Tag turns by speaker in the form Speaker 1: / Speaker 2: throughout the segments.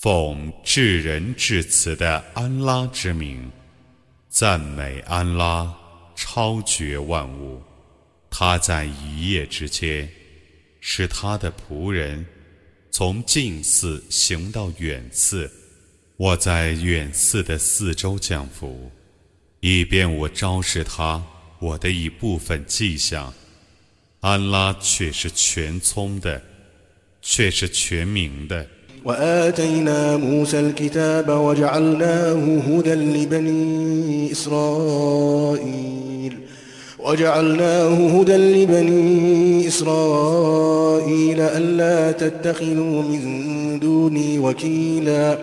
Speaker 1: 奉至仁至慈的安拉之名，赞美安拉，超绝万物。他在一夜之间，使他的仆人从近寺行到远寺。我在远寺的四周降福，以便我昭示他我的一部分迹象。安拉却是全聪的，却是全明的。
Speaker 2: وآتينا موسى الكتاب وجعلناه هدى لبني إسرائيل وجعلناه هدى لبني إسرائيل ألا تتخذوا من دوني وكيلا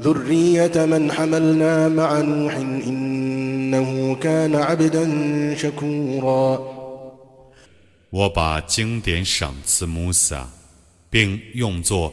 Speaker 2: ذرية من حملنا مع نوح إنه كان عبدا شكورا
Speaker 1: 我把经典赏赐穆萨，并用作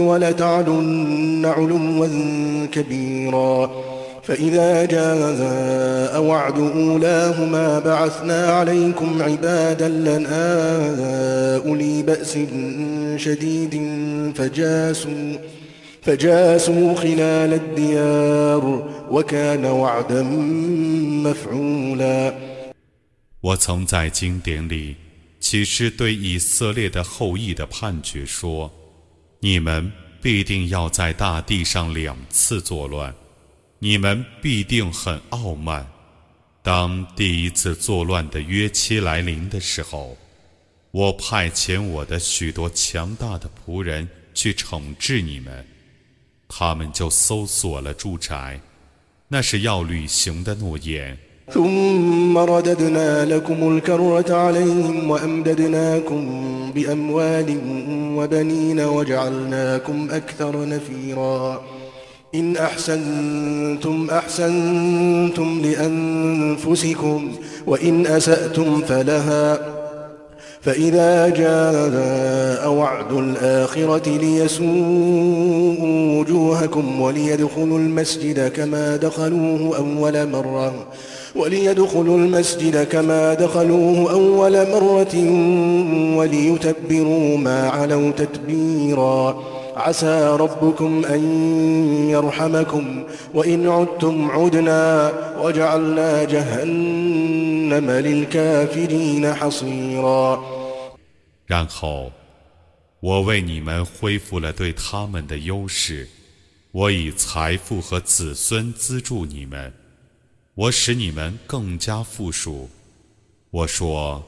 Speaker 2: ولتعلن علوا كبيرا فإذا جاء وعد أولاهما بعثنا عليكم عبادا لنا أولي بأس شديد فجاسوا فجاسوا خلال الديار وكان وعدا مفعولا
Speaker 1: 我曾在经典里 启示对以色列的后裔的判决说：“你们必定要在大地上两次作乱，你们必定很傲慢。当第一次作乱的约期来临的时候，我派遣我的许多强大的仆人去惩治你们，他们就搜索了住宅，那是要履行的诺言。”
Speaker 2: ثم رددنا لكم الكرة عليهم وأمددناكم بأموال وبنين وجعلناكم أكثر نفيرا. إن أحسنتم أحسنتم لأنفسكم وإن أسأتم فلها. فإذا جاء وعد الآخرة ليسوءوا وجوهكم وليدخلوا المسجد كما دخلوه أول مرة. وليدخلوا المسجد كما دخلوه أول مرة وليتبروا ما علوا تتبيرا عسى ربكم أن يرحمكم وإن عدتم عدنا وجعلنا جهنم للكافرين حصيرا
Speaker 1: 然后，我为你们恢复了对他们的优势，我以财富和子孙资助你们。 我使你们更加富庶。我说，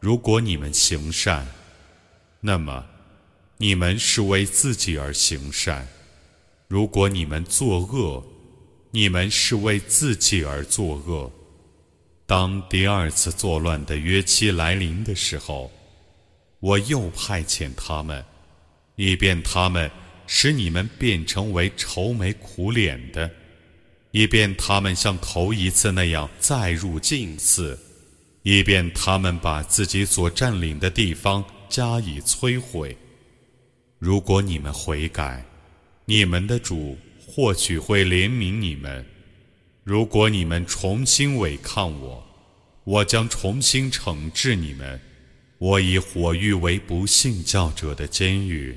Speaker 1: 如果你们行善，那么你们是为自己而行善；如果你们作恶，你们是为自己而作恶。当第二次作乱的约期来临的时候，我又派遣他们，以便他们使你们变成为愁眉苦脸的。以便他们像头一次那样再入近寺，以便他们把自己所占领的地方加以摧毁。如果你们悔改，你们的主或许会怜悯你们；如果你们重新违抗我，我将重新惩治你们。我以火狱为不信教者的监狱。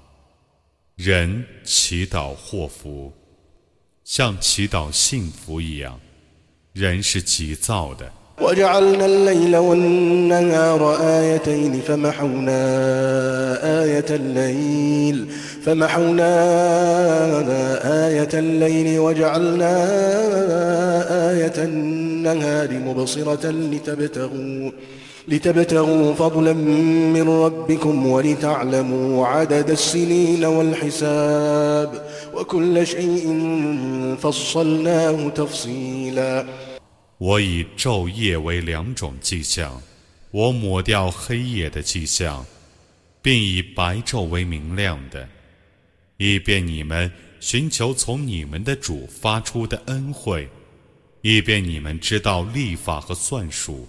Speaker 1: 人祈祷祸福，像祈祷幸福一样，人是急躁的。
Speaker 2: وجعلنا الليل والنهار آيتين فمحونا آية الليل فمحونا آية الليل وجعلنا آية النهار مبصرة لتبتغوا لتبتغوا فضلا من ربكم ولتعلموا عدد السنين والحساب وكل شيء فصلناه تفصيلاً
Speaker 1: 我以昼夜为两种迹象，我抹掉黑夜的迹象，并以白昼为明亮的，以便你们寻求从你们的主发出的恩惠，以便你们知道立法和算术。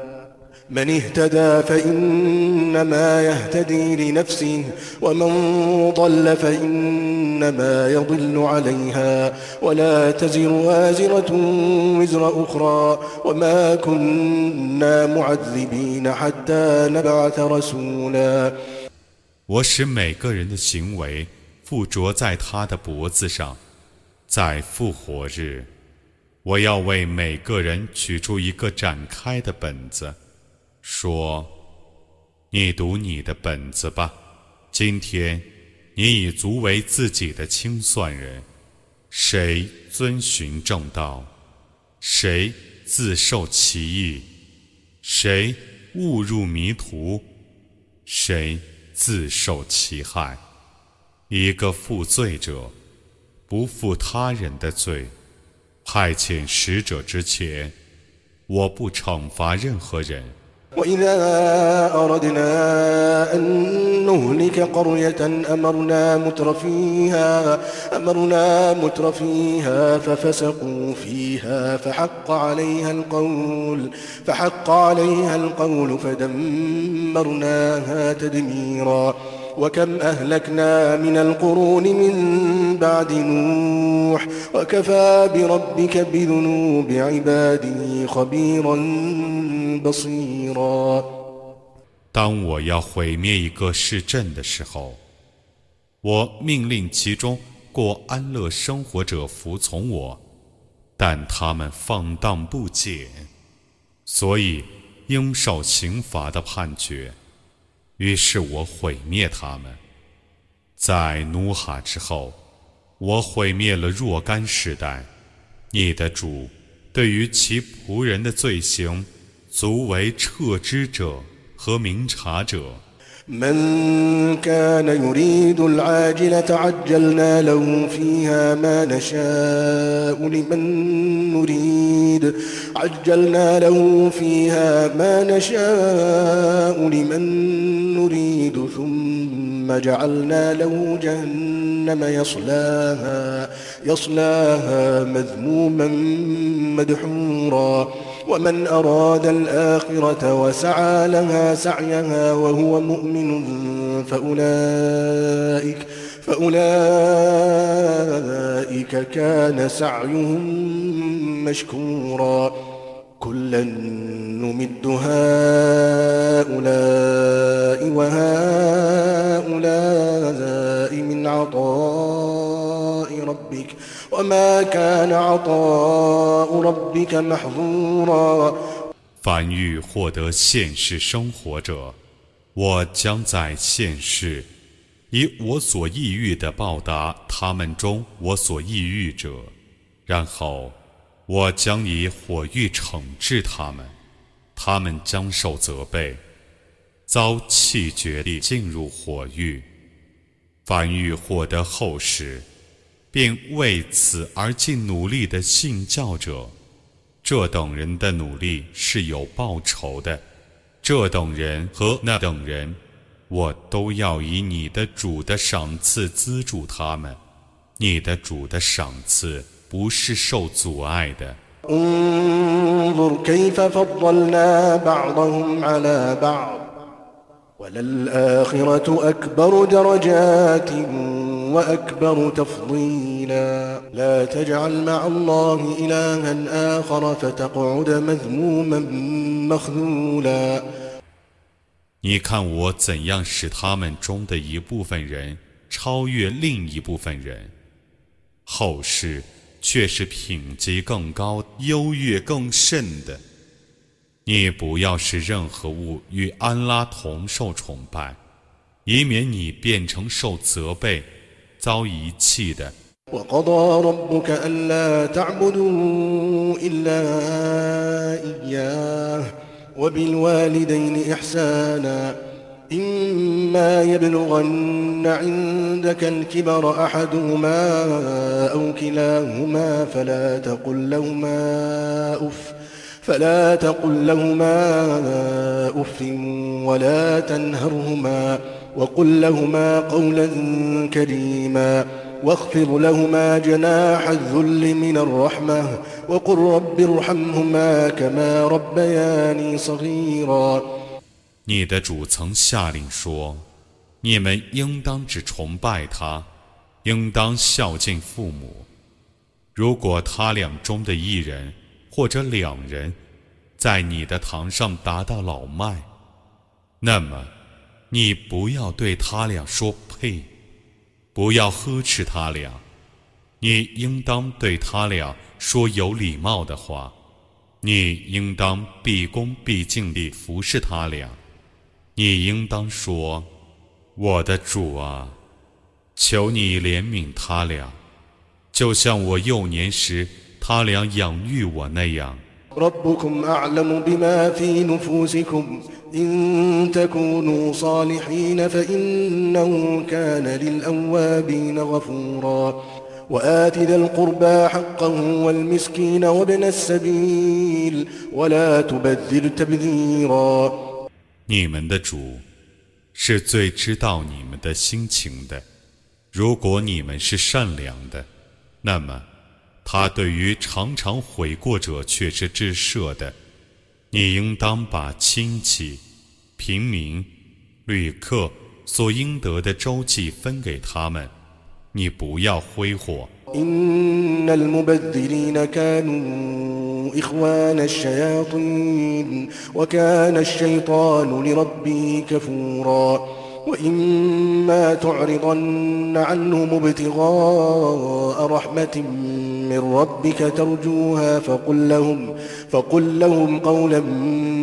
Speaker 2: من اهتدى فإنما يهتدي لنفسه ومن ضل فإنما يضل عليها ولا تزر وازرة وزر أخرى وما كنا معذبين حتى نبعث رسولا
Speaker 1: 我使每个人的行为附着在他的脖子上，在复活日，我要为每个人取出一个展开的本子。 说：“你读你的本子吧。今天，你已足为自己的清算人。谁遵循正道，谁自受其意；谁误入迷途，谁自受其害。一个负罪者，不负他人的罪。派遣使者之前，我不惩罚任何人。”
Speaker 2: وإذا أردنا أن نهلك قرية أمرنا متر فيها أمرنا متر فيها ففسقوا فيها فحق عليها القول فحق عليها القول فدمرناها تدميرا. وكم أهلكنا من القرون من بعد نوح وكفى بربك بذنوب عباده خبيرا بصيرا
Speaker 1: 当我要毁灭一个市镇的时候，我命令其中过安乐生活者服从我，但他们放荡不检，所以应受刑罚的判决。 于是我毁灭他们。在努哈之后，我毁灭了若干世代。你的主对于其仆人的罪行，足为撤之者和明察者。
Speaker 2: من كان يريد العاجلة عجلنا له فيها ما نشاء لمن نريد. عجلنا له فيها ما نشاء لمن نريد. ثم جعلنا له جهنم يصلاها يصلاها مذموما مدحورا. ومن أراد الآخرة وسعى لها سعيها وهو مؤمن فأولئك فأولئك كان سعيهم مشكورا. كلا نمد هؤلاء وهؤلاء من عطاء وما كان عطاء ربك محظورا
Speaker 1: 凡欲获得现世生活者，我将在现世以我所抑郁的报答他们中我所抑郁者，然后我将以火狱惩治他们，他们将受责备，遭弃绝地进入火狱。凡欲获得后世， 并为此而尽努力的信教者。这等人的努力是有报酬的，这等人和那等人，我都要以你的主的赏赐资助他们。你的主的赏赐不是受阻碍的。
Speaker 2: وأكبر تفضيلا لا تجعل مع الله إلها آخر فتقعد مذموما مخذولا
Speaker 1: 你看我怎样使他们中的一部分人超越另一部分人，后世却是品级更高、优越更甚的。 你不要使任何物与安拉同受崇拜，以免你变成受责备。遭遗弃的。
Speaker 2: وقضى ربك ألا تعبدوا إلا إياه وبالوالدين إحسانا إما يبلغن عندك الكبر أحدهما أو كلاهما فلا تقل لهما أف فلا تقل لهما أف ولا تنهرهما وقل لهما قولا كريما واخفض لهما جناح الذل من الرحمة وقل رب ارحمهما كما ربياني صغيرا
Speaker 1: 你的主曾下令说：“你们应当只崇拜他，应当孝敬父母。如果他俩中的一人 或者两人在你的堂上达到老迈，那么。”你不要对他俩说呸，不要呵斥他俩，你应当对他俩说有礼貌的话，你应当毕恭毕敬地服侍他俩，你应当说：“我的主啊，求你怜悯他俩，就像我幼年时他俩养育我那样。”
Speaker 2: ربكم أعلم بما في نفوسكم إن تكونوا صالحين فإنه كان للأوابين غفورا وآت ذا القربى حقه والمسكين وابن السبيل ولا تبذر تبذيرا
Speaker 1: 你们的主是最知道你们的心情的。如果你们是善良的，那么 他对于常常悔过者却是至赦的，你应当把亲戚、平民、旅客所应得的周济分给他们，你不要挥霍。
Speaker 2: وإما تعرضن عنهم ابتغاء رحمة من ربك ترجوها فقل لهم, فقل لهم قولا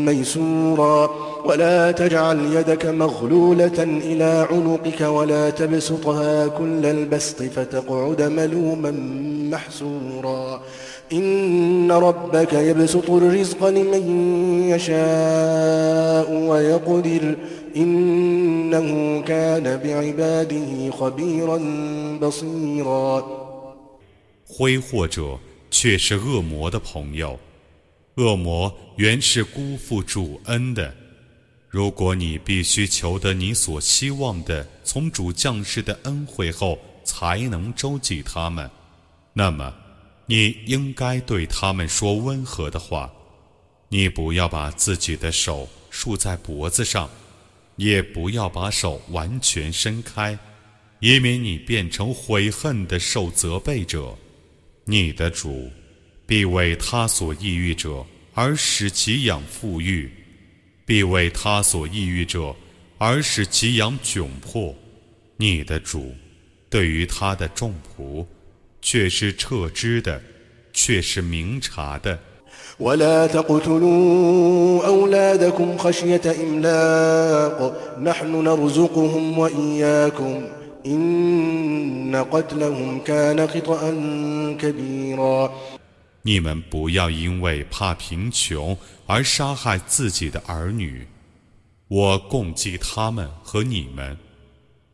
Speaker 2: ميسورا. ولا تجعل يدك مغلولة إلى عنقك ولا تبسطها كل البسط فتقعد ملوما محسورا. إن ربك يبسط الرزق لمن يشاء ويقدر
Speaker 1: 挥霍者却是恶魔的朋友，恶魔原是辜负主恩的。如果你必须求得你所希望的从主降世的恩惠后才能周济他们，那么你应该对他们说温和的话。你不要把自己的手竖在脖子上。也不要把手完全伸开，以免你变成悔恨的受责备者。你的主必为他所抑郁者而使其养富裕，必为他所抑郁者而使其养窘迫。你的主对于他的众仆，却是撤之的，却是明察的。
Speaker 2: ولا تقتلوا أولادكم خشية إملاق نحن نرزقهم وإياكم إن قتلهم كان خطأ كبيرا
Speaker 1: 你们不要因为怕贫穷而杀害自己的儿女，我供给他们和你们，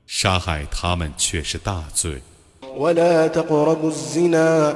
Speaker 1: 杀害他们却是大罪。
Speaker 2: ولا تقربوا الزنا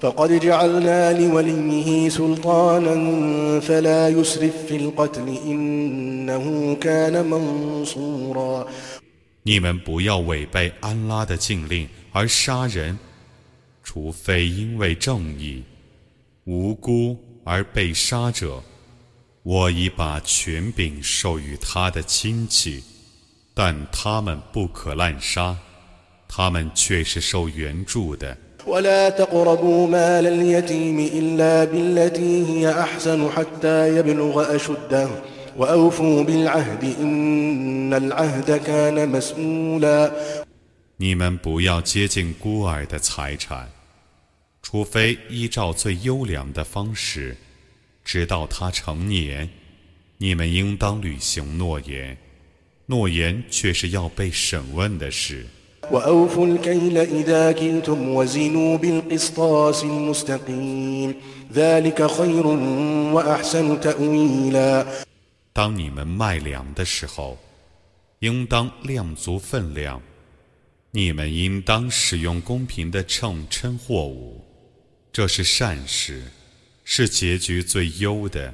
Speaker 2: فقد جعلنا لوليه سلطانا فلا يسرف في القتل إنه كان منصورا
Speaker 1: 你们不要违背安拉的禁令而杀人，除非因为正义，无辜。而被杀者，我已把权柄授予他的亲戚，但他们不可滥杀，他们却是受援助的。
Speaker 2: ولا تقربوا مال اليتيم إلا بالتي هي أحسن حتى يبلغ أشده وأوفوا بالعهد إن العهد كان مسؤولا
Speaker 1: 你们不要接近孤儿的财产。除非依照最优良的方式，直到他成年，你们应当履行诺言。诺言却是要被审问的事。 当你们卖粮的时候，应当量足分量。你们应当使用公平的秤称货物。这是善事，是结局最优的。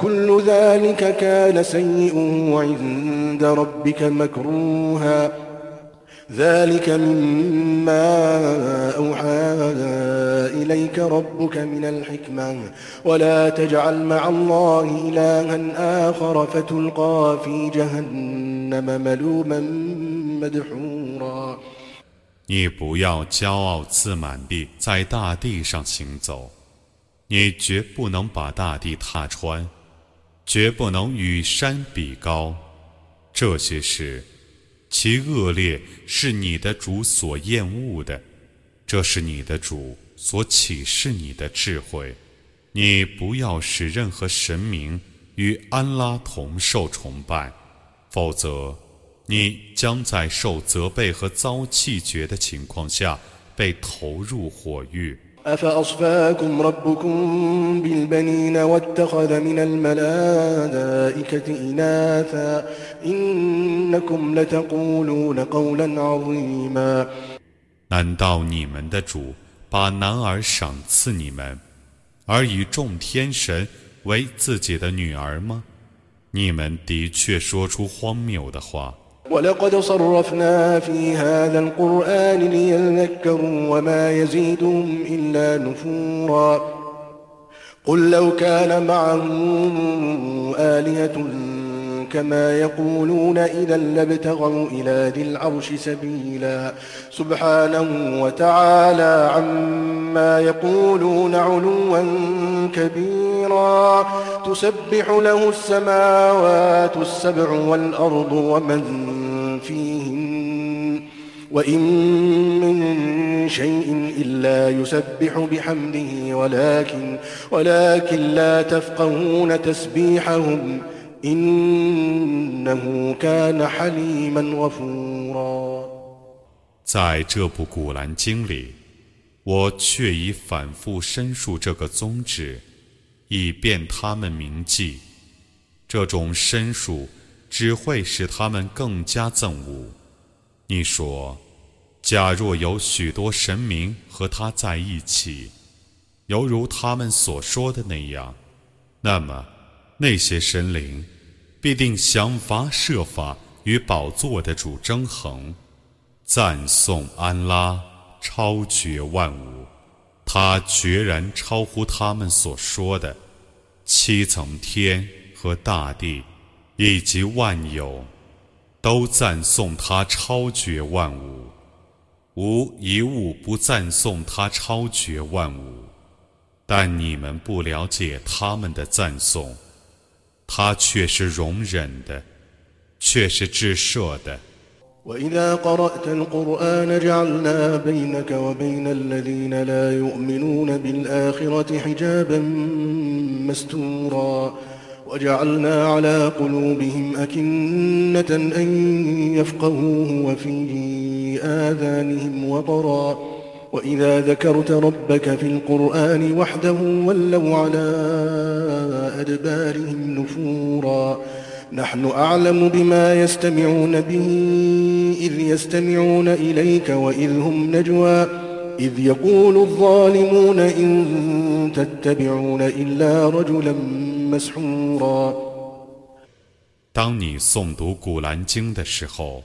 Speaker 2: كل ذلك كان سيئه عند ربك مكروها ذلك مما أوحى إليك ربك من الحكمة ولا تجعل مع الله إلها آخر فتلقى في جهنم ملوما مدحورا
Speaker 1: 你不要骄傲自满地在大地上行走，你绝不能把大地踏穿， 绝不能与山比高。这些事，其恶劣是你的主所厌恶的，这是你的主所启示你的智慧。你不要使任何神明与安拉同受崇拜，否则。你将在受责备和遭弃绝的情况下被投入火狱。
Speaker 2: أفأصفاكم ربكم بالبنين واتخذ من الملائكة إناثا إنكم لتقولون قولا عظيما
Speaker 1: 难道你们的主把男儿赏赐你们，而以众天神为自己的女儿吗？你们的确说出荒谬的话。
Speaker 2: ولقد صرفنا في هذا القرآن ليذكروا وما يزيدهم إلا نفورا. قل لو كان معه آلهة كما يقولون إذا لابتغوا إلى ذي العرش سبيلا. سبحانه وتعالى عما يقولون علوا كبيرا. تسبح له السماوات السبع والأرض ومن فيهن. وإن من شيء إلا يسبح بحمده ولكن ولكن لا تفقهون تسبيحهم.
Speaker 1: 在这部古兰经里，我却已反复申述这个宗旨，以便他们铭记。这种申述只会使他们更加憎恶。你说，假若有许多神明和他在一起，犹如他们所说的那样，那么那些神灵。必定想法设法与宝座的主争衡。赞颂安拉，超绝万物，他决然超乎他们所说的七层天和大地，以及万有，都赞颂他超绝万物，无一物不赞颂他超绝万物。但你们不了解他们的赞颂，他却是容忍的，却是至赦的。
Speaker 2: وإذا قرأت القرآن جعلنا بينك وبين الذين لا يؤمنون بالآخرة حجابا مستورا وجعلنا على قلوبهم أكنة أن يفقهوه وفي آذانهم وقرا وإذا ذكرت ربك في القرآن وحده ولوا على أدبارهم نفورا نحن أعلم بما يستمعون به إذ يستمعون إليك وإذ هم نجوى إذ يقول الظالمون إن تتبعون إلا رجلا مسحورا
Speaker 1: 当你诵读古兰经的时候，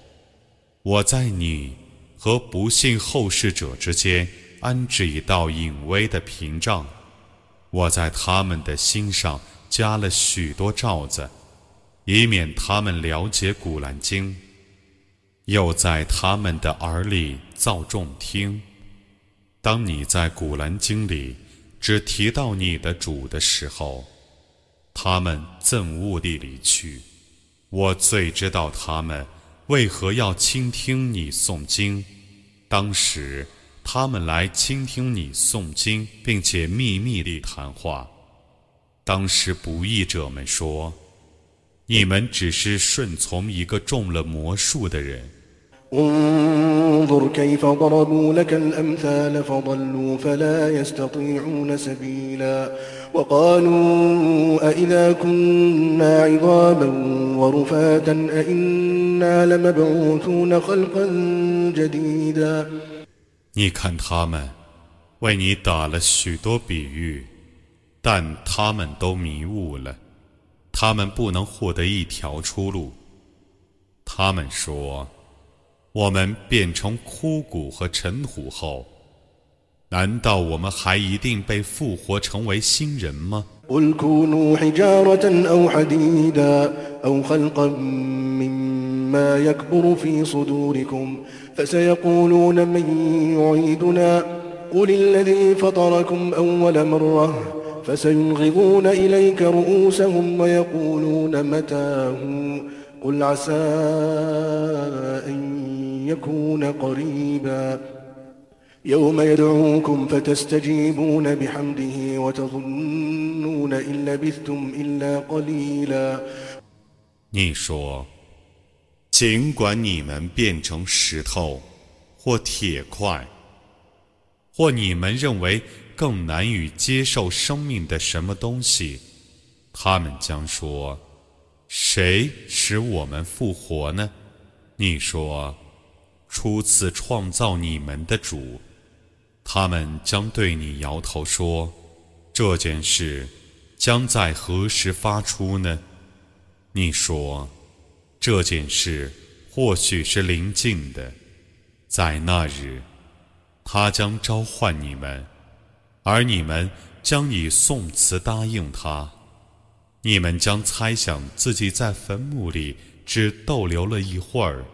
Speaker 1: 我在你和不信后世者之间安置一道隐微的屏障，我在他们的心上 加了许多罩子。以免他们了解古兰经，又在他们的耳里造众听。当你在古兰经里只提到你的主的时候，他们憎恶地离去。我最知道他们为何要倾听你诵经。当时他们来倾听你诵经，并且秘密地谈话。当时不义者们说。你们只是顺从一个中了魔术的人。
Speaker 2: انظر كيف ضربوا لك الأمثال فضلوا فلا يستطيعون سبيلا وقالوا أئذا كنا عظاما ورفاتا أئنا لمبعوثون خلقا جديدا
Speaker 1: 你看他们为你打了许多比喻， 但他们都迷雾了。他们不能获得一条出路。他们说：“我们变成枯骨和尘土后，难道我们还一定被复活成为新人吗？”
Speaker 2: فسينغضون إليك رؤوسهم ويقولون متاه قل عسى أن يكون قريبا يوم يدعوكم فتستجيبون بحمده وتظنون إن لبثتم إلا قليلا
Speaker 1: 你说，尽管你们变成石头或铁块，或你们认为 更难以接受生命的什么东西，他们将说：“谁使我们复活呢？”你说：“初次创造你们的主。”他们将对你摇头说：“这件事将在何时发出呢？”你说：“这件事或许是临近的，在那日，他将召唤你们。”而你们将以宋词答应他，你们将猜想自己在坟墓里只逗留了一会儿。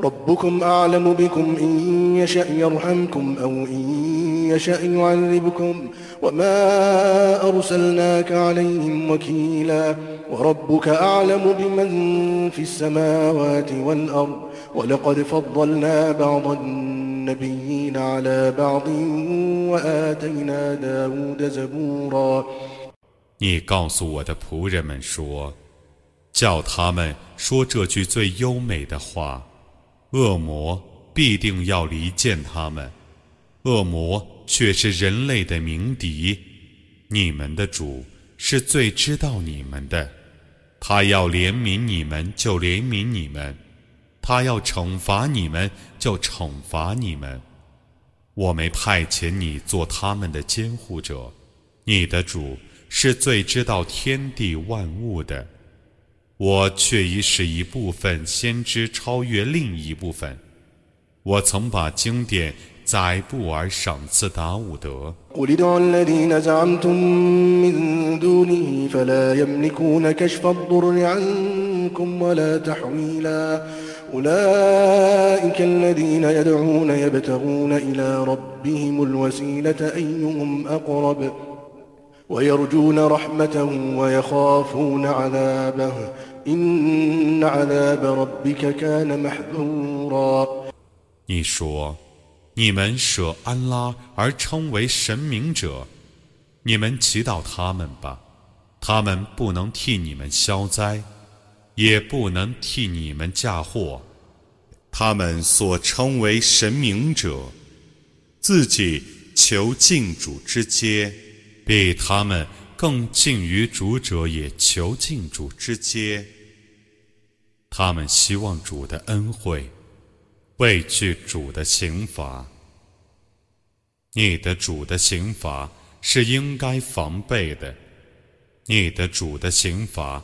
Speaker 2: ربكم أعلم بكم إن يشأ يرحمكم أو إن يشأ يعذبكم وما أرسلناك عليهم وكيلا وربك أعلم بمن في السماوات والأرض ولقد فضلنا بعض النبيين على بعض وآتينا داود زبورا
Speaker 1: 你告诉我的仆人们说，叫他们说这句最优美的话。 恶魔必定要离间他们，恶魔却是人类的鸣笛。你们的主是最知道你们的，他要怜悯你们就怜悯你们，他要惩罚你们就惩罚你们。我没派遣你做他们的监护者，你的主是最知道天地万物的。我却已使一部分先知超越另一部分。我曾把经典载布而赏赐达伍德。
Speaker 2: قل ادعوا الذين زعمتم من دونه فلا يملكون كشف الضر عنكم ولا تحويلا أولئك الذين يدعون يبتغون إلى ربهم الوسيلة أيهم أقرب ويرجون رحمته ويخافون عذابه
Speaker 1: 你说，你们舍安拉而称为神明者，你们祈祷他们吧，他们不能替你们消灾，也不能替你们嫁祸。他们所称为神明者，自己求敬主之阶，被他们。更近于主者也囚禁主之阶，他们希望主的恩惠，畏惧主的刑罚。你的主的刑罚是应该防备的，你的主的刑罚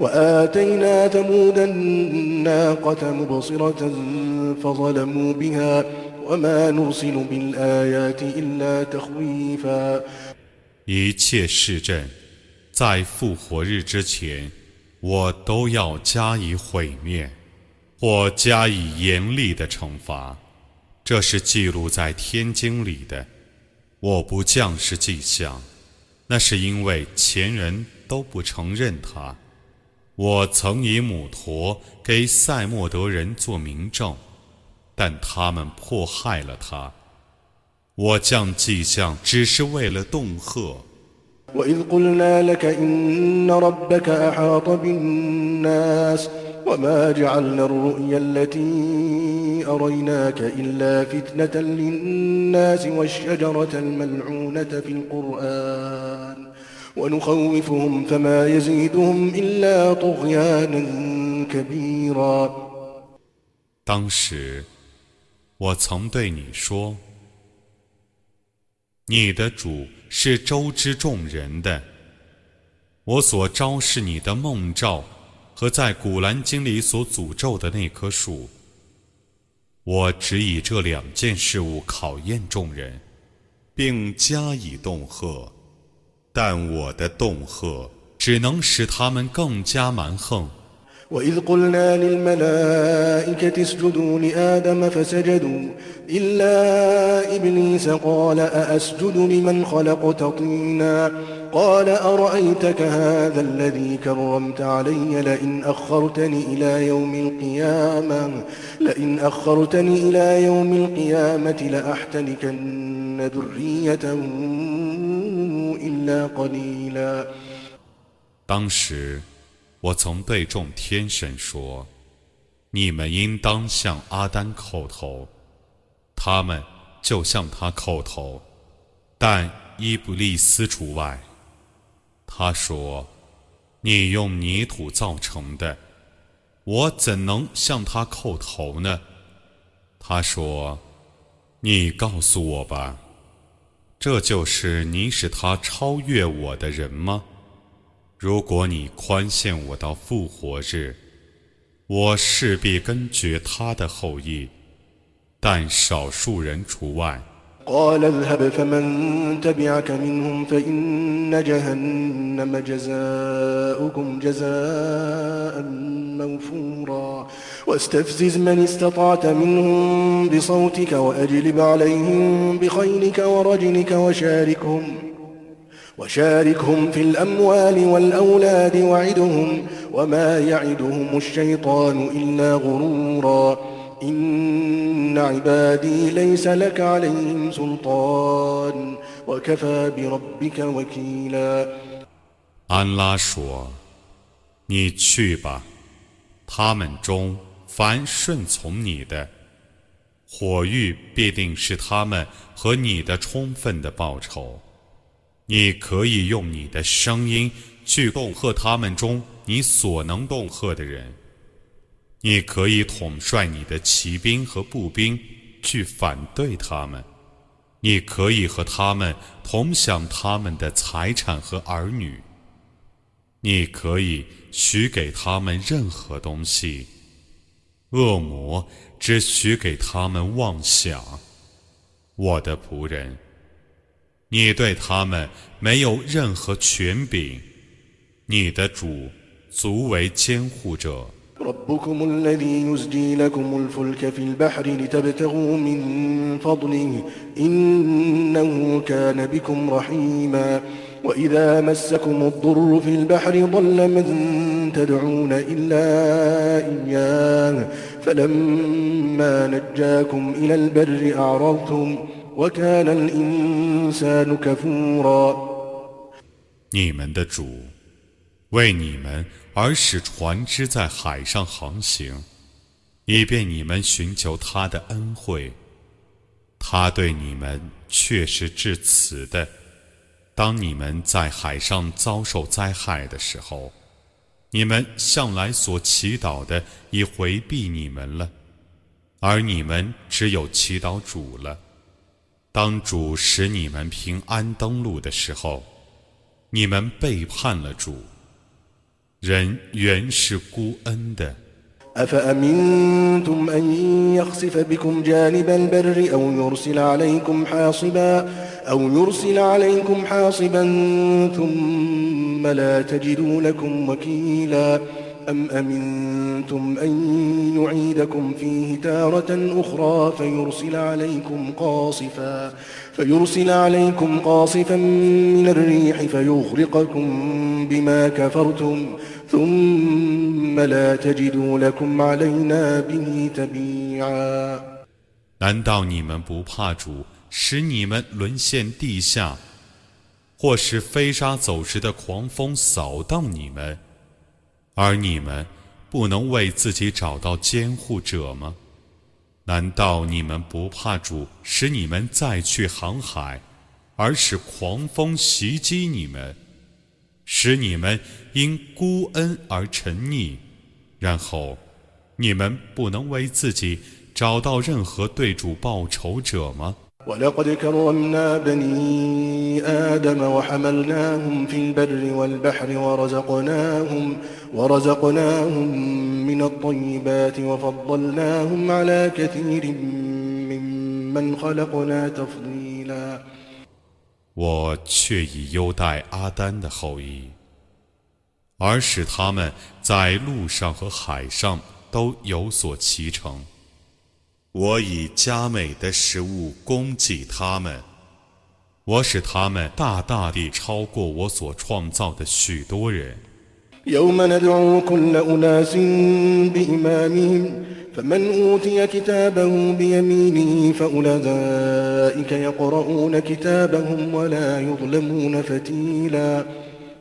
Speaker 2: وآتينا ثمود الناقة مبصرة فظلموا بها وما نرسل بالآيات إلا تخويفا
Speaker 1: 一切市镇在复活日之前，我都要加以毁灭，或加以严厉的惩罚。这是记录在天经里的。我不降示迹象，那是因为前人都不承认他。 我曾以母驼给塞莫德人做明证，但他们迫害了他。我降迹象只是为了恫吓。
Speaker 2: وإذ قلنا لك إن ربك أحاط بالناس وما جعلنا الرؤيا التي أريناك إلا فتنة للناس والشجرة الملعونة في القرآن ونخوفهم فما يزيدهم إلا طغيانا كبيرا
Speaker 1: 当时，我曾对你说：“你的主是周知众人的。我所昭示你的梦兆，和在古兰经里所诅咒的那棵树，我只以这两件事物考验众人，并加以恫吓。 ”但我的恫吓只能使他们更加蛮横。
Speaker 2: وإذ قلنا للملائكة اسجدوا لآدم فسجدوا إلا إبليس قال أأسجد لمن خلقت طينا؟ قال أرأيتك هذا الذي كرمت علي لئن أخرتني إلى يوم القيامة؟ لئن أخرتني إلى يوم القيامة لأحتنكن ذريته إلا قليلا.
Speaker 1: 当时我曾对众天神说：“你们应当向阿丹叩头。”他们就向他叩头，但伊布利斯除外。他说：“你用泥土造成的，我怎能向他叩头呢？”他说：“你告诉我吧，这就是你使他超越我的人吗？如果你宽限我到复活日，我势必根绝他的后裔，但少数人除外。
Speaker 2: قال اذهب فمن تبعك منهم فإن جهنم جزاؤكم جزاء موفورا واستفزز من استطعت منهم بصوتك وأجلب عليهم بخيلك ورجلك وشاركهم وشاركهم في الأموال والأولاد وعدهم وما يعدهم الشيطان إلا غرورا إن عبادي ليس لك عليهم سلطان وكفى بربك وكيلا
Speaker 1: 安拉说：“你去吧，他们中凡顺从你的，火狱必定是他们和你的充分的报酬。 你可以用你的声音去恫吓他们中你所能恫吓的人。”你可以统帅你的骑兵和步兵去反对他们，你可以和他们同享他们的财产和儿女，你可以许给他们任何东西。恶魔只许给他们妄想。我的仆人，你对他们没有任何权柄，你的主足为监护者。
Speaker 2: ربكم الذي يزجي لكم الفلك في البحر لتبتغوا من فضله إنه كان بكم رحيما وإذا مسكم الضر في البحر ضل من تدعون إلا إياه فلما نجاكم إلى البر أعرضتم وكان الإنسان كفورا
Speaker 1: 你们的主为你们而使船只在海上航行，以便你们寻求他的恩惠。他对你们却是至此的。当你们在海上遭受灾害的时候，你们向来所祈祷的已回避你们了，而你们只有祈祷主了。 当主使你们平安登陆的时候，你们背叛了主。人原是孤恩的。
Speaker 2: أفأمنتم أن يخسف بكم جانب البر أو يرسل عليكم حاصبا أو يرسل عليكم حاصبا ثم لا تجدوا لكم وكيلا أم أمنتم أن يعيدكم فيه تارة أخرى فيرسل عليكم قاصفا فيرسل عليكم قاصفا من الريح فيغرقكم بما كفرتم ثم لا تجدوا لكم علينا به تبيعا
Speaker 1: 难道你们不怕主使你们沦陷地下，或是飞沙走石的狂风扫荡你们， 而你们不能为自己找到监护者吗？难道你们不怕主使你们再去航海，而使狂风袭击你们，使你们因孤恩而沉溺，然后你们不能为自己找到任何对主报仇者吗
Speaker 2: ？ولقد كرمنا بني آدم وحملناهم في البر والبحر ورزقناهم ورزقناهم من الطيبات وفضلناهم على كثير ممن خلقنا تفضيلا
Speaker 1: 我却已优待阿丹的后裔，而使他们在路上和海上都有所骑乘。 我以佳美的食物供给他们，我使他们大大地超过我所创造的许多人。
Speaker 2: يوم ندعو كل أناس بإمامهم فمن أوتي كتابه بيمينه فأولئك يقرؤون كتابهم ولا يظلمون فتيلا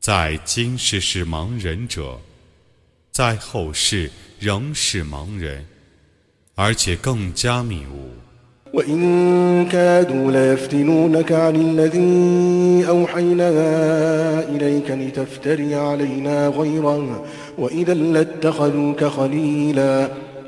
Speaker 1: 在今世是盲人者，在后世仍是盲人，而且更加迷雾。
Speaker 2: وإن كادوا ليفتنونك عن الذي أوحينا إليك لتفتري علينا غيره وإذا لاتخذوك خليلا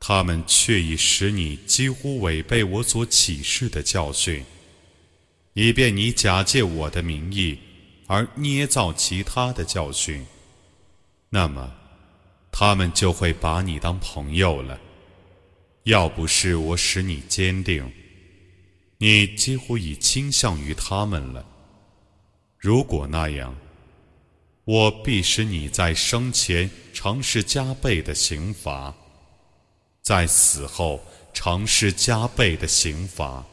Speaker 1: 他们却已使你几乎违背我所启示的教训，以便你假借我的名义而捏造其他的教训，那么他们就会把你当朋友了。要不是我使你坚定。你几乎已倾向于他们了。如果那样，我必使你在生前尝试加倍的刑罚，在死后尝试加倍的刑罚，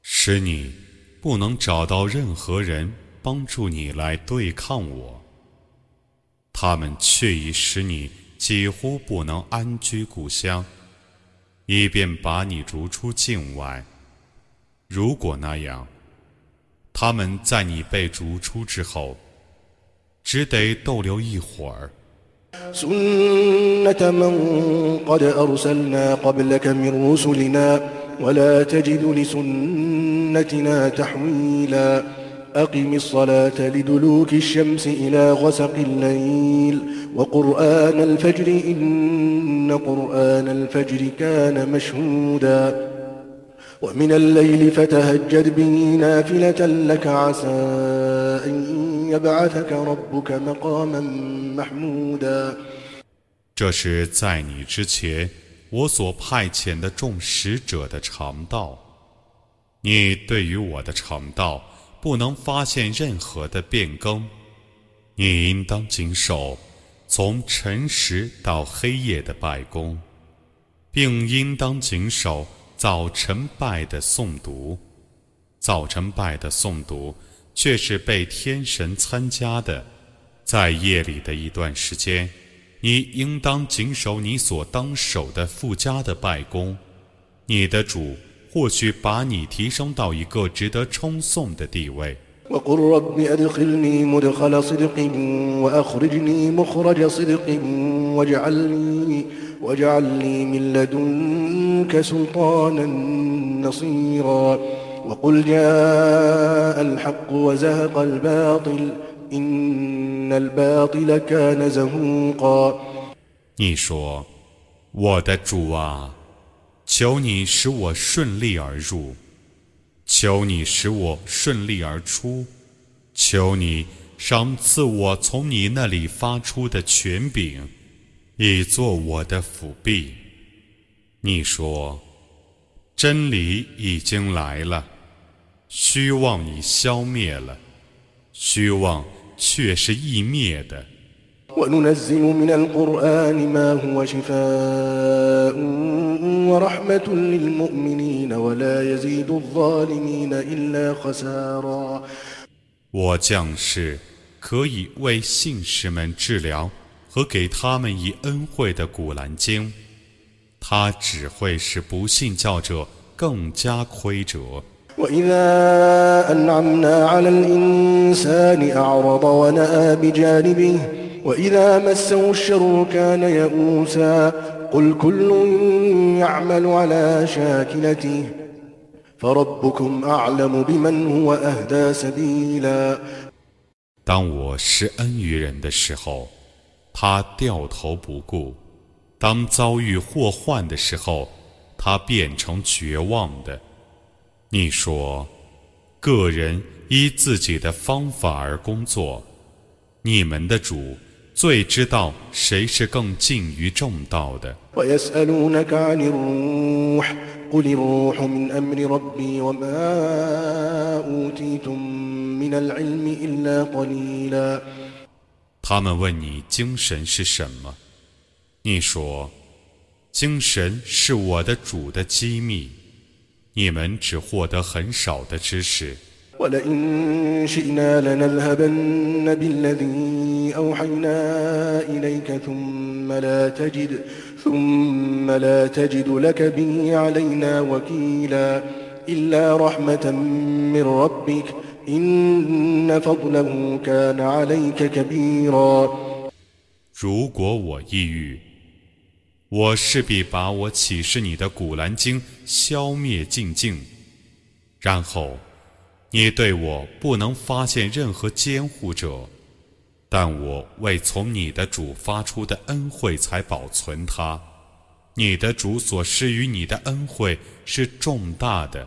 Speaker 1: 使你不能找到任何人帮助你来对抗我。他们却已使你几乎不能安居故乡，以便把你逐出境外。如果那样，他们在你被逐出之后，只得逗留一会儿。
Speaker 2: سنة من قد أرسلنا قبلك من رسلنا ولا تجد لسنتنا تحويلا أقم الصلاة لدلوك الشمس إلى غسق الليل وقرآن الفجر إن قرآن الفجر كان مشهودا ومن الليل فتهجد به نافلة لك عسى أن يبعثك ربك مقاما محمودا
Speaker 1: 这是在你之前我所派遣的众使者的常道。你对于我的常道不能发现任何的变更。你应当谨守从晨时到黑夜的拜功，并应当谨守。早晨拜的诵读，早晨拜的诵读 却是被天神参加的。在夜里的一段时间，你应当谨守你所当守的附加的拜功。你的主或许把你提升到一个值得称颂的地位。
Speaker 2: واجعل لي من لدنك سلطانا نصيرا وقل جاء الحق وزهق الباطل إن الباطل كان زهوقا
Speaker 1: 你说：“我的主啊，求你使我顺利而入，求你使我顺利而出，求你赏赐我从你那里发出的权柄。”以做我的辅币。你说， 真理已经来了，虚妄已消灭了，虚妄却是易灭的。我将是可以为信士们治疗。和给他们以恩惠的古兰经，它只会使不信教者更加亏折。当我施恩于人的时候。他掉头不顾，当遭遇祸患的时候他变成绝望的。你说个人依自己的方法而工作你们的主最知道谁是更近于正道的。他们问你精神是什么你说，精神是我的主的机密，你们只获得很少的知识。
Speaker 2: ولئن شئنا لنذهبن بالذي أوحينا إليك ثم لا تجد ثم لا تجد لك به علينا وكيلا إلا رحمة من ربك إن فضله كان عليك كبيرا
Speaker 1: 如果我抑郁， 我势必把我启示你的古兰经消灭尽尽，然后你对我不能发现任何监护者，但我为从你的主发出的恩惠才保存它。你的主所施于你的恩惠是重大的。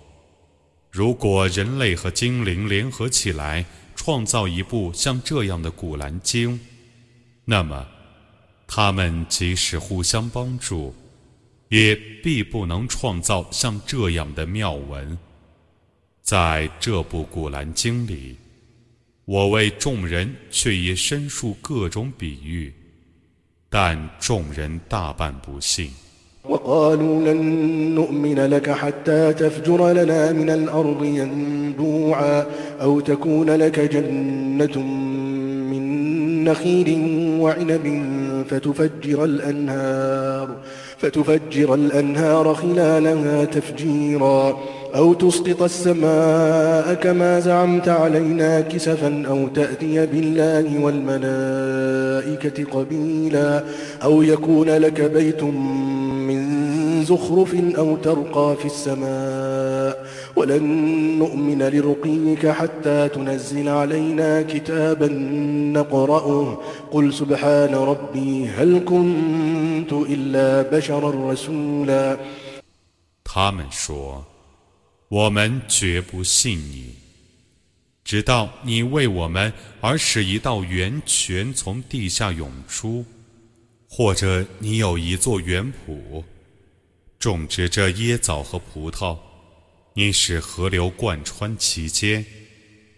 Speaker 1: 如果人类和精灵联合起来创造一部像这样的古兰经，那么他们即使互相帮助，也必不能创造像这样的妙文。在这部古兰经里，我为众人却也申述各种比喻，但众人大半不信。
Speaker 2: وقالوا لن نؤمن لك حتى تفجر لنا من الأرض ينبوعا أو تكون لك جنة من نخيل وعنب فتفجر الأنهار فتفجر الأنهار خلالها تفجيرا أو تسقط السماء كما زعمت علينا كسفا أو تأتي بالله والملائكة قبيلا أو يكون لك بيت زخرف أو ترقى في السماء ولن نؤمن لرقيك حتى تنزل علينا كتابا نقرأه قل سبحان ربي هل كنت إلا بشرا رسولا
Speaker 1: 他们说：“我们绝不信你，直到你为我们而使一道源泉从地下涌出，或者你有一座园圃， 种植着椰枣和葡萄，你使河流贯穿其间，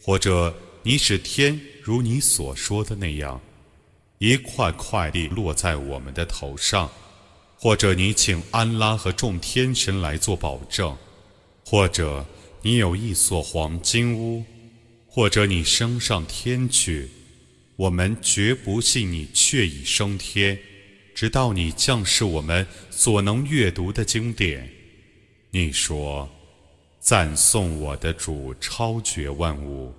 Speaker 1: 或者你使天如你所说的那样，一块块地落在我们的头上。”或者你请安拉和众天神来做保证，或者你有一所黄金屋，或者你升上天去，我们绝不信你确已升天，直到你降示我们所能阅读的经典。你说：“赞颂我的主超绝万物，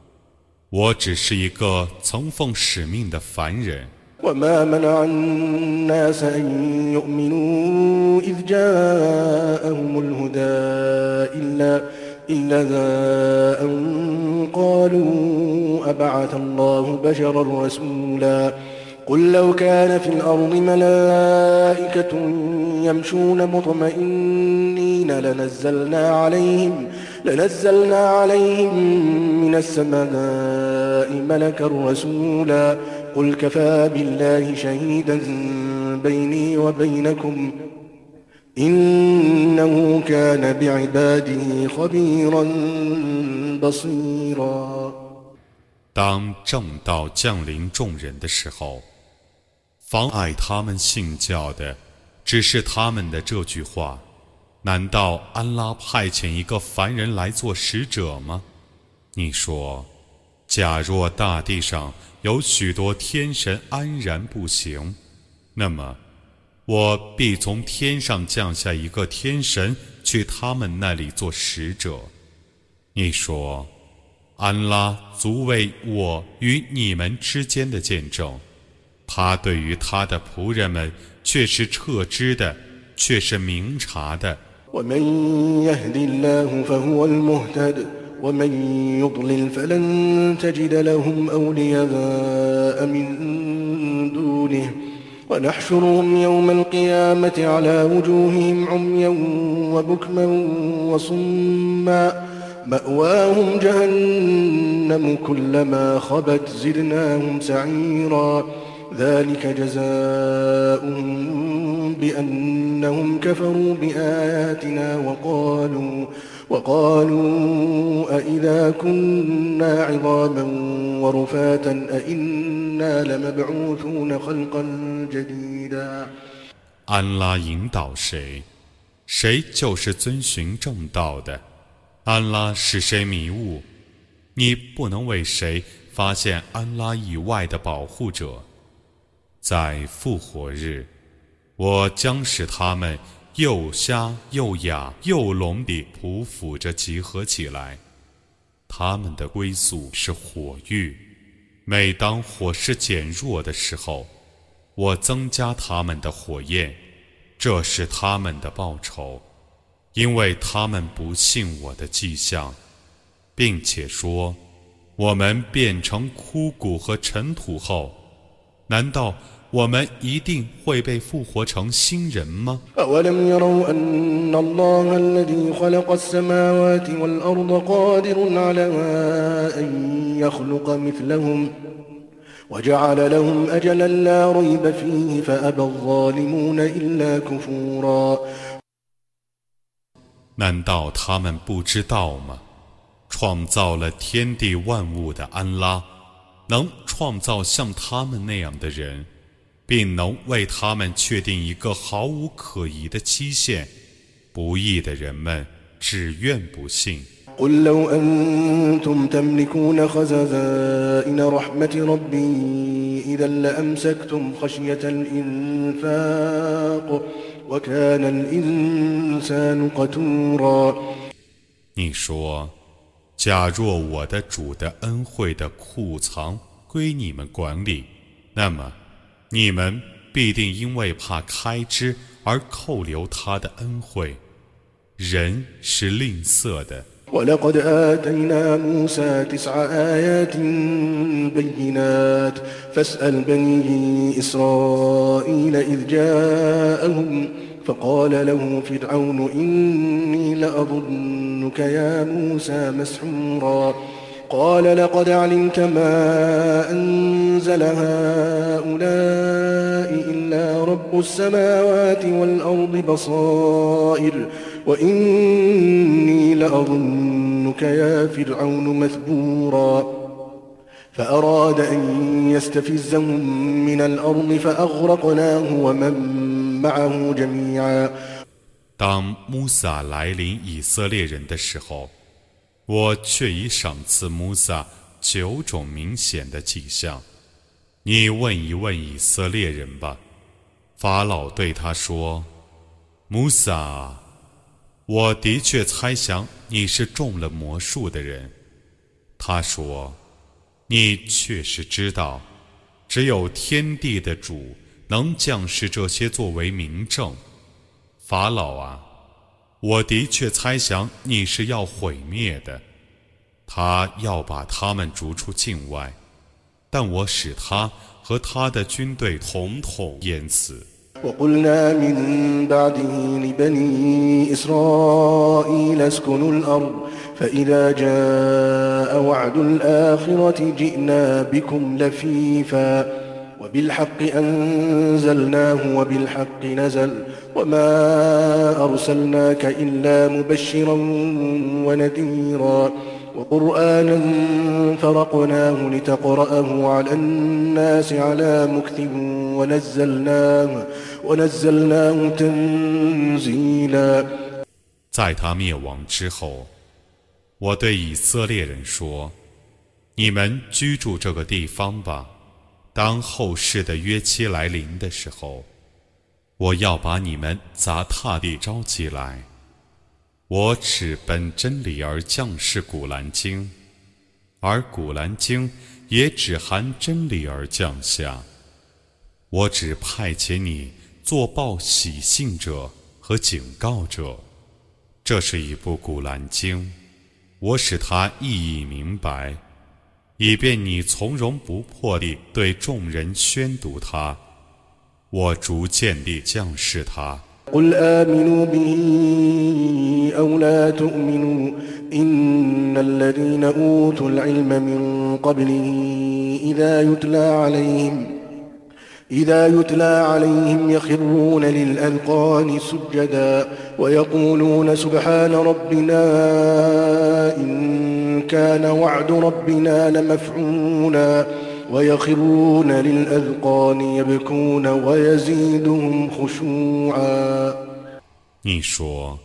Speaker 1: 我只是一个曾奉使命的凡人。”
Speaker 2: وما منع الناس أن يؤمنوا إذ جاءهم الهدى إلا إلا أن قالوا أبعث الله بشرا رسولا قل لو كان في الأرض ملائكة يمشون مطمئنين لنزلنا عليهم لنزلنا عليهم من السماء ملكا رسولا قل كفى بالله شهيدا بيني وبينكم إنه كان بعباده خبيرا بصيرا
Speaker 1: 当正道降临众人的时候， 妨碍他们信教的，只是他们的这句话：难道安拉派遣一个凡人来做使者吗？你说，假若大地上有许多天神安然不行，那么我必从天上降下一个天神去他们那里做使者。你说。安拉足为我与你们之间的见证，他对于他的仆人们却是彻知的，却是明察的。
Speaker 2: ومن يهد الله فهو المهتد ومن يضلل فلن تجد لهم أولياء من دونه ونحشرهم يوم القيامة على وجوههم عميا وبكما وصما مأواهم جهنم كلما خبت زدناهم سعيرا ذلك جزاؤهم بأنهم كفروا بآياتنا وقالوا وقالوا أئذا كنا عظاما ورفاتا أئنا لمبعوثون خلقا جديدا
Speaker 1: 安拉引导谁，谁就是遵循正道的。安拉使谁迷雾，你不能为谁发现安拉以外的保护者。 在复活日，我将使他们。又瞎又哑又聋地匍匐着集合起来，他们的归宿是火域。每当火势减弱的时候，我增加他们的火焰，这是他们的报酬，因为他们不信我的迹象，并且说，我们变成枯骨和尘土后，难道我们一定会被复活成新人吗？难道他们不知道吗？创造了天地万物的安拉能创造像他们那样的人。并能为他们确定一个毫无可疑的期限。不义的人们只愿不信。
Speaker 2: قل لو أنتم تملكون خزائن رحمة ربي إذا لأمسكتم خشية الإنفاق وكان الإنسان قتورا
Speaker 1: 你说， 假若我的主的恩惠的库藏归你们管理，那么。你们必定因为怕开支而扣留他的恩惠。人是吝啬的。
Speaker 2: ولقد آتينا موسى تسع آيات بينات فاسأل بني إسرائيل إذ جاءهم فقال له فرعون إني لأظنك يا موسى مسحورا. قال لقد علمت ما أنزل هؤلاء إلا رب السماوات والأرض بصائر وإني لأظنك يا فرعون مثبورا. فأراد أن يستفزهم من الأرض فأغرقناه ومن
Speaker 1: 当穆萨来临以色列人的时候，我却已赏赐穆萨九种明显的迹象。你问一问以色列人吧。法老对他说：“穆萨，我的确猜想你是中了魔术的人。”他说：“你确实知道，只有天地的主能降示这些作为明证。”法老啊！我的确猜想你是要毁灭的，他要把他们逐出境外，但我使他和他的军队统统淹死。
Speaker 2: وبالحق أنزلناه وبالحق نزل وما أرسلناك إلا مبشرا ونذيرا وقرآنا فرقناه لتقرأه على الناس على مكث ونزلناه ونزلناه تنزيلا
Speaker 1: 在他灭亡之后，我对以色列人说：“你们居住这个地方吧。” 当后世的约期来临的时候，我要把你们砸踏地招起来。我只本真理而降世古兰经，而古兰经也只含真理而降下。我只派遣你做报喜信者和警告者。这是一部古兰经，我使他意义明白，以便你从容不迫地对众人宣读他。我逐渐地降示他。
Speaker 2: قل آمنوا به أو لا تؤمنوا إن الذين أوتوا العلم من قبله إذا يتلى عليهم إذا يتلى عليهم يخرون للأذقان سجدا ويقولون سبحان ربنا إن كان وعد ربنا لمفعولا ويخرون للأذقان يبكون ويزيدهم خشوعا
Speaker 1: 你说，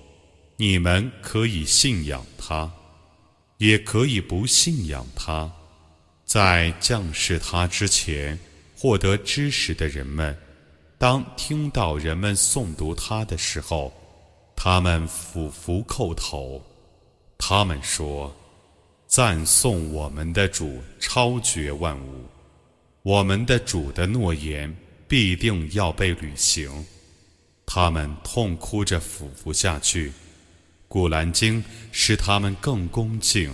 Speaker 1: 你们可以信仰他，也可以不信仰他。在降世他之前， 获得知识的人们，当听到人们诵读他的时候，他们俯伏叩头。他们说：“赞颂我们的主，超绝万物。我们的主的诺言必定要被履行。”他们痛哭着俯伏下去。古兰经使他们更恭敬。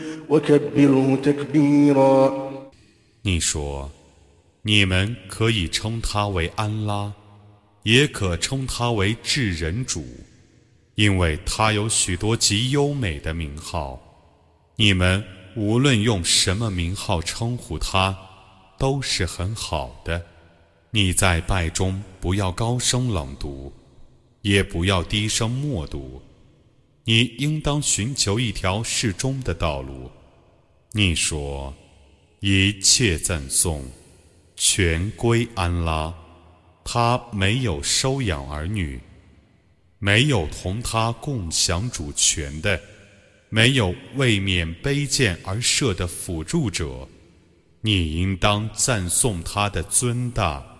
Speaker 1: 你说，你们可以称他为安拉，也可称他为至人主，因为他有许多极优美的名号。你们无论用什么名号称呼他，都是很好的。你在拜中不要高声朗读，也不要低声默读，你应当寻求一条适中的道路。你说，一切赞颂全归安拉，他没有收养儿女，没有同他共享主权的，没有为免卑贱而设的辅助者。你应当赞颂他的尊大。